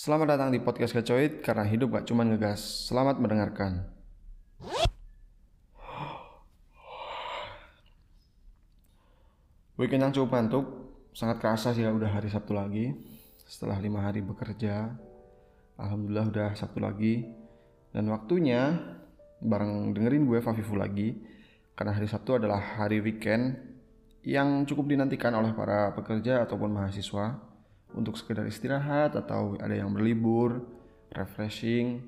Selamat datang di podcast Kecoit karena hidup gak cuman ngegas. Selamat mendengarkan. Weekend yang cukup ngantuk, sangat kerasa sih ya udah hari Sabtu lagi. Setelah lima hari bekerja, Alhamdulillah udah Sabtu lagi. Dan waktunya bareng dengerin gue Fafifu lagi. Karena hari Sabtu adalah hari weekend yang cukup dinantikan oleh para pekerja ataupun mahasiswa untuk sekedar istirahat atau ada yang berlibur, refreshing.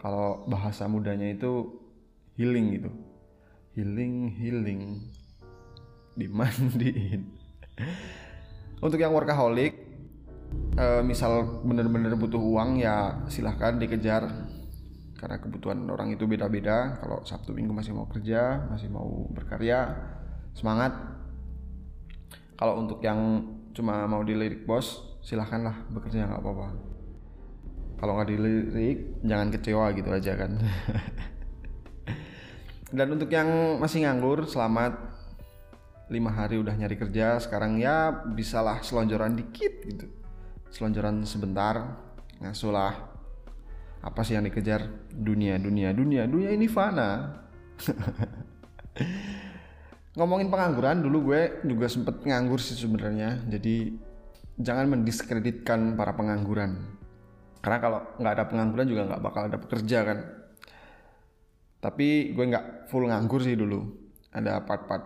Kalau bahasa mudanya itu healing gitu. Healing, healing. Dimandiin. untuk yang workaholic, eh, misal bener-bener butuh uang ya silahkan dikejar karena kebutuhan orang itu beda-beda kalau Sabtu Minggu masih mau kerja masih mau berkarya semangat kalau untuk yang cuma mau dilirik bos silahkanlah bekerja nggak apa-apa. Kalau nggak dilirik jangan kecewa gitu aja kan. Dan untuk yang masih nganggur selamat lima hari udah nyari kerja sekarang ya bisalah selonjoran dikit gitu. Selonjoran sebentar ngasuh lah apa sih yang dikejar? Dunia dunia dunia dunia ini fana ngomongin pengangguran dulu gue juga sempet nganggur sih sebenarnya. Jadi jangan mendiskreditkan para pengangguran. Karena kalau nggak ada pengangguran juga nggak bakal ada pekerja kan? Tapi gue nggak full nganggur sih dulu. Ada part-part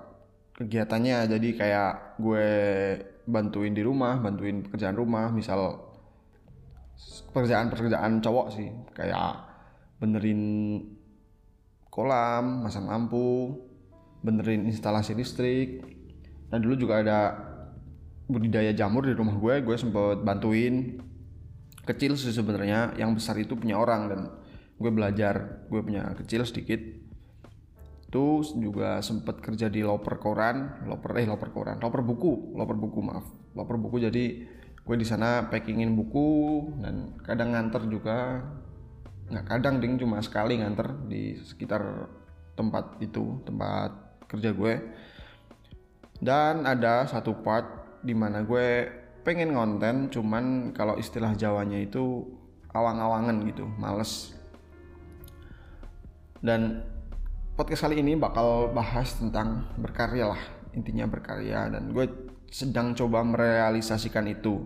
kegiatannya. Jadi kayak gue bantuin di rumah bantuin pekerjaan rumah. Misal pekerjaan-pekerjaan cowok sih. Kayak benerin kolam, masang lampu, benerin instalasi listrik. Dan dulu juga ada budidaya jamur di rumah gue, gue sempet bantuin. Kecil sih sebenarnya, yang besar itu punya orang dan gue belajar, gue punya kecil sedikit. Itu juga sempet kerja di loper koran, loper eh loper koran, loper buku, loper buku maaf, loper buku jadi gue di sana packingin buku dan kadang nganter juga nggak kadang ding cuma sekali nganter di sekitar tempat itu tempat kerja gue. Dan ada satu part di mana gue pengen konten cuman kalau istilah Jawanya itu awang-awangan gitu males. Dan podcast kali ini bakal bahas tentang berkarya lah intinya berkarya. Dan gue sedang coba merealisasikan itu.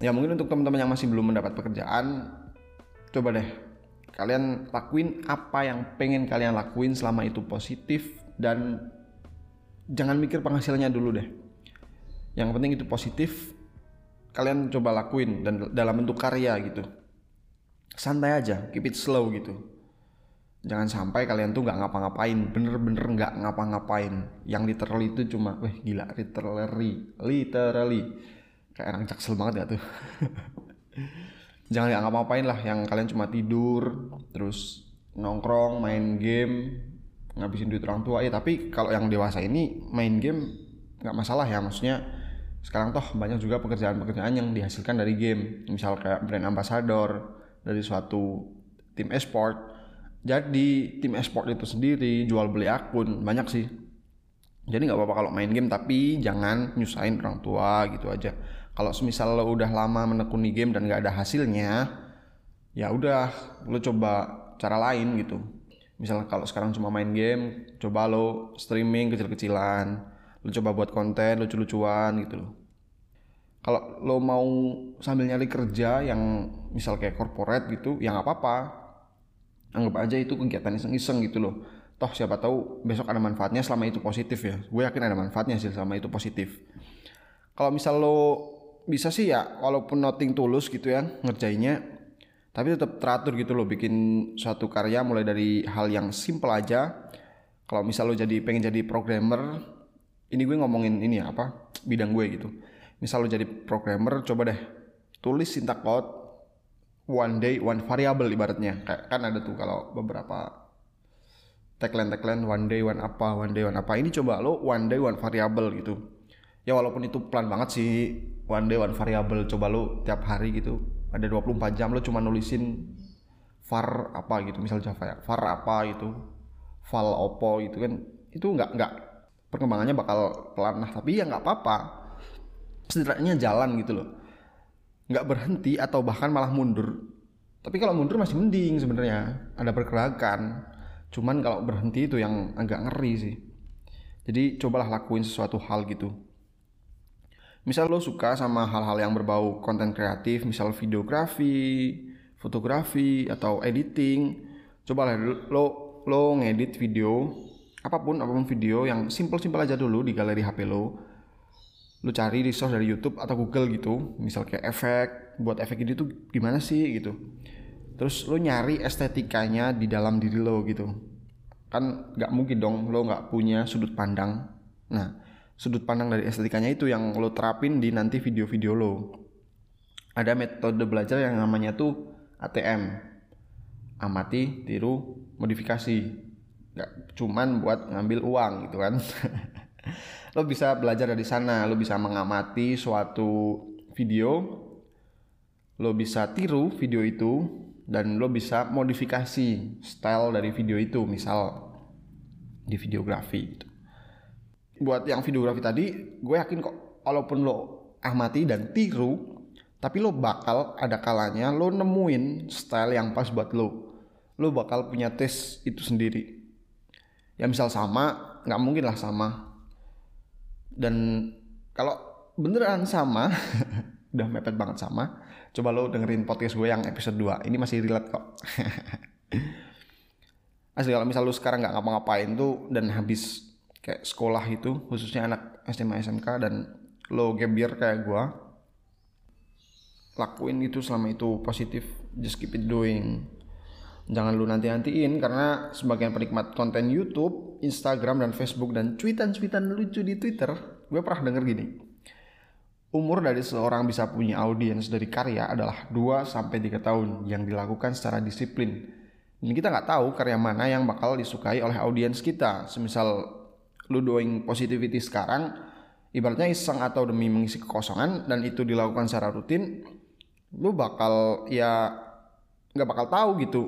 Ya mungkin untuk teman-teman yang masih belum mendapat pekerjaan, coba deh kalian lakuin apa yang pengen kalian lakuin selama itu positif dan jangan mikir penghasilannya dulu deh. Yang penting itu positif, kalian coba lakuin dan dalam bentuk karya gitu. Santai aja, keep it slow gitu jangan sampai kalian tuh nggak ngapa-ngapain bener-bener nggak ngapa-ngapain yang literally itu cuma weh gila literally literally kayak orang jaksel banget gak tuh jangan nggak ngapa-ngapain lah yang kalian cuma tidur terus nongkrong main game ngabisin duit orang tua. Ya tapi kalau yang dewasa ini main game nggak masalah ya. Maksudnya sekarang toh banyak juga pekerjaan-pekerjaan yang dihasilkan dari game. Misal kayak brand ambassador dari suatu tim esport. Jadi tim esport itu sendiri jual beli akun banyak sih. Jadi nggak apa-apa kalau main game tapi jangan nyusahin orang tua gitu aja kalau semisal lo udah lama menekuni game dan nggak ada hasilnya ya udah lo coba cara lain gitu. Misalnya kalau sekarang cuma main game coba lo streaming kecil-kecilan. Lo coba buat konten lucu-lucuan gitu loh. Kalau lo mau sambil nyari kerja yang misal kayak corporate gitu ya nggak apa-apa. Anggap aja itu kegiatan iseng-iseng gitu loh. Toh siapa tahu besok ada manfaatnya selama itu positif ya. Gue yakin ada manfaatnya sih selama itu positif. Kalau misal lo bisa sih ya walaupun nothing tulus gitu ya ngerjainnya tapi tetap teratur gitu loh bikin suatu karya mulai dari hal yang simple aja. Kalau misal lo jadi pengen jadi programmer ini gue ngomongin ini ya apa bidang gue gitu. Misal lo jadi programmer coba deh tulis sintak code one day one variable ibaratnya. Kayak kan ada tuh kalau beberapa tagline tagline one day one apa one day one apa. Ini coba lo one day one variable gitu ya walaupun itu pelan banget sih. One day one variable. Coba lo tiap hari gitu ada 24 jam lo cuma nulisin var apa gitu. Misal Java ya var apa gitu val opo gitu kan. Itu nggak nggak perkembangannya bakal pelan. Nah tapi ya nggak apa-apa. Setidaknya jalan gitu loh. Nggak berhenti atau bahkan malah mundur. Tapi kalau mundur masih mending sebenarnya. Ada pergerakan. Cuman kalau berhenti itu yang agak ngeri sih. Jadi cobalah lakuin sesuatu hal gitu misal lo suka sama hal-hal yang berbau konten kreatif misal videografi fotografi atau editing cobalah lo lo ngedit video apa pun apa pun video yang simple-simple aja dulu di galeri HP lo lo cari resource dari YouTube atau Google gitu misal kayak efek buat efek ini tuh gimana sih gitu. Terus lo nyari estetikanya di dalam diri lo gitu. Kan nggak mungkin dong lo nggak punya sudut pandang. Nah sudut pandang dari estetikanya itu yang lo terapin di nanti video-video lo. Ada metode belajar yang namanya tuh ATM amati tiru modifikasi. Nggak cuman buat ngambil uang gitu kan. Lo bisa belajar dari sana. Lo bisa mengamati suatu video. Lo bisa tiru video itu dan lo bisa modifikasi style dari video itu. Misal di videografi gitu. Buat yang videografi tadi gue yakin kok walaupun lo amati dan tiru tapi lo bakal ada kalanya lo nemuin style yang pas buat lo. Lo bakal punya tes itu sendiri. Ya misal sama nggak mungkin lah sama. Dan kalau beneran sama udah mepet banget sama coba lo dengerin podcast gue yang episode 2 ini masih relate kok. Asli kalau misal lo sekarang nggak ngapa-ngapain tuh dan habis kayak sekolah itu khususnya anak SMA SMK dan lo gebiar kayak gue lakuin itu selama itu positif just keep it doing jangan lu nanti-nantiin karena sebagian penikmat konten YouTube, Instagram dan Facebook dan cuitan-cuitan lucu di Twitter, gue pernah denger gini Umur dari seorang bisa punya audiens dari karya adalah 2 sampai 3 tahun yang dilakukan secara disiplin. Dan kita nggak tahu karya mana yang bakal disukai oleh audiens kita. Semisal lu doing positivity sekarang, ibaratnya iseng atau demi mengisi kekosongan dan itu dilakukan secara rutin, lu bakal ya nggak bakal tahu gitu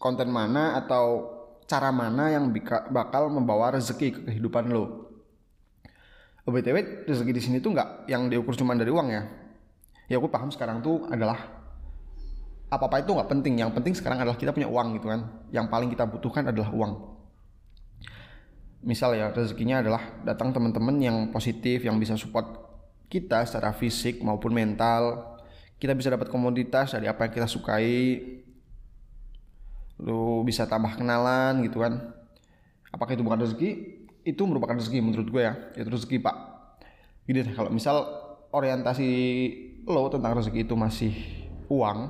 konten mana atau cara mana yang bakal membawa rezeki ke kehidupan lo. Oh, BTW rezeki di sini tuh nggak yang diukur cuma dari uang ya. Ya aku paham sekarang tuh adalah apa-apa itu nggak penting. Yang penting sekarang adalah kita punya uang gitu kan. Yang paling kita butuhkan adalah uang. Misal ya rezekinya adalah datang teman-teman yang positif, yang bisa support kita secara fisik maupun mental. Kita bisa dapat komoditas dari apa yang kita sukai. Lu bisa tambah kenalan gitu kan. Apakah itu bukan rezeki? itu merupakan rezeki menurut gue ya itu rezeki pak deh kalau misal orientasi lo tentang rezeki itu masih uang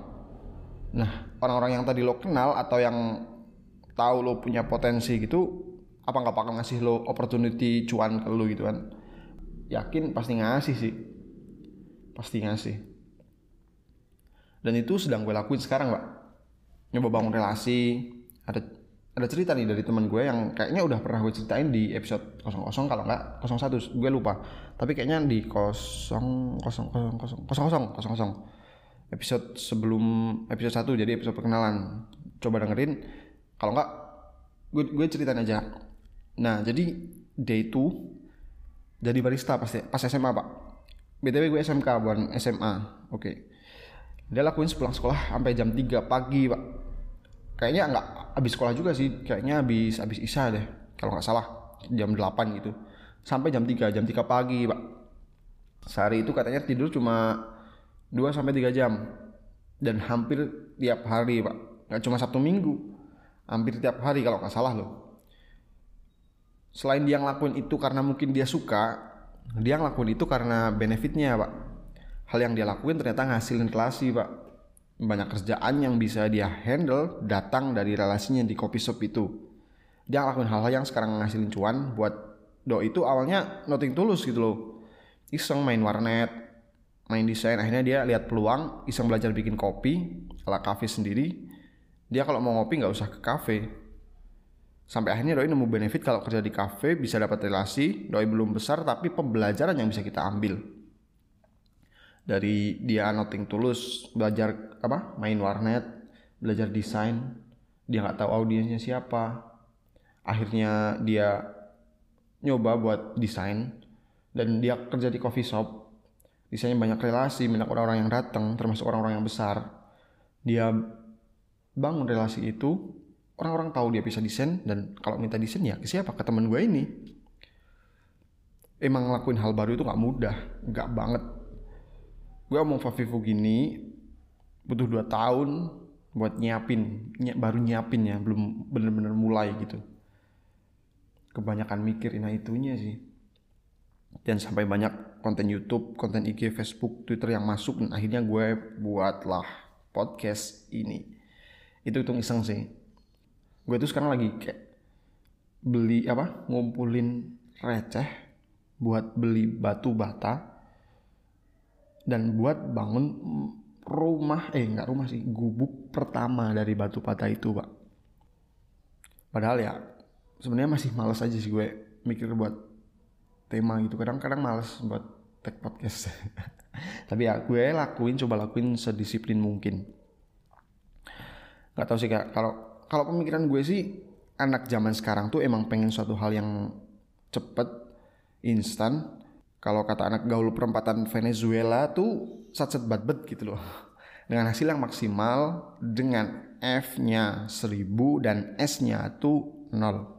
nah orang-orang yang tadi lo kenal atau yang tahu lo punya potensi gitu apa nggak bakal ngasih lo opportunity cuan ke lo gitu kan? Yakin pasti ngasih sih. Pasti ngasih. Dan itu sedang gue lakuin sekarang pak nyoba bangun relasi. Ada ada cerita nih dari teman gue yang kayaknya udah pernah gue ceritain di episode 00 kalau nggak 01 gue lupa. Tapi kayaknya di 00 00 episode sebelum episode 1 jadi episode perkenalan. Coba dengerin. Kalau nggak gue gue ceritain aja nah jadi dia itu jadi barista pas pas SMA pak. Btw gue SMK bukan SMA oke. Okay. dia lakuin sepulang sekolah sampai jam 3 pagi pak. Kayaknya nggak habis sekolah juga sih. Kayaknya habis habis isya deh kalau nggak salah. Jam 8 gitu. Sampai jam 3 jam 3 pagi pak. Sehari itu katanya tidur cuma 2 sampai 3 jam. Dan hampir tiap hari pak. Nggak cuma Sabtu Minggu. Hampir tiap hari kalau nggak salah loh selain dia ngelakuin itu karena mungkin dia suka dia ngelakuin itu karena benefitnya pak hal yang dia lakuin ternyata ngasilin relasi pak banyak kerjaan yang bisa dia handle datang dari relasinya di kopi shop itu. Dia ngelakuin hal-hal yang sekarang ngasilin cuan buat Do itu awalnya nothing tulus gitu loh. Iseng main warnet, main desain, akhirnya dia lihat peluang, iseng belajar bikin kopi ala kafe sendiri. Dia kalau mau ngopi nggak usah ke kafe. Sampai akhirnya Doi nemu benefit kalau kerja di kafe bisa dapat relasi, Doi belum besar tapi pembelajaran yang bisa kita ambil. Dari dia noting tulus belajar apa main warnet belajar desain dia nggak tahu audiensnya siapa. Akhirnya dia nyoba buat desain dan dia kerja di coffee shop. Desainnya banyak relasi banyak orang-orang yang datang termasuk orang-orang yang besar. Dia bangun relasi itu orang-orang tahu dia bisa desain dan kalau minta desain ya ke siapa? Ke teman gue ini. Emang ngelakuin hal baru itu nggak mudah nggak banget. Gue mau Favivo gini butuh dua tahun buat nyiapin ny baru nyiapin ya belum bener-bener mulai gitu. Kebanyakan mikir nah itunya sih. Dan sampai banyak konten YouTube, konten IG, Facebook, Twitter yang masuk dan akhirnya gue buatlah podcast ini. Itu hitung iseng sih gue tuh sekarang lagi kayak beli apa ngumpulin receh buat beli batu bata dan buat bangun rumah eh nggak rumah sih gubuk pertama dari batu bata itu pak. Padahal ya sebenarnya masih males aja sih gue mikir buat tema gitu. Kadang-kadang males buat tag podcast. Tapi ya gue lakuin coba lakuin sedisiplin mungkin. Nggak tahu sih kak kalau kalau pemikiran gue sih anak zaman sekarang tuh emang pengen suatu hal yang cepet, instan. Kalau kata anak gaul perempatan Venezuela tuh satset bat gitu loh. Dengan hasil yang maksimal dengan F-nya 1000 dan S-nya tuh 0.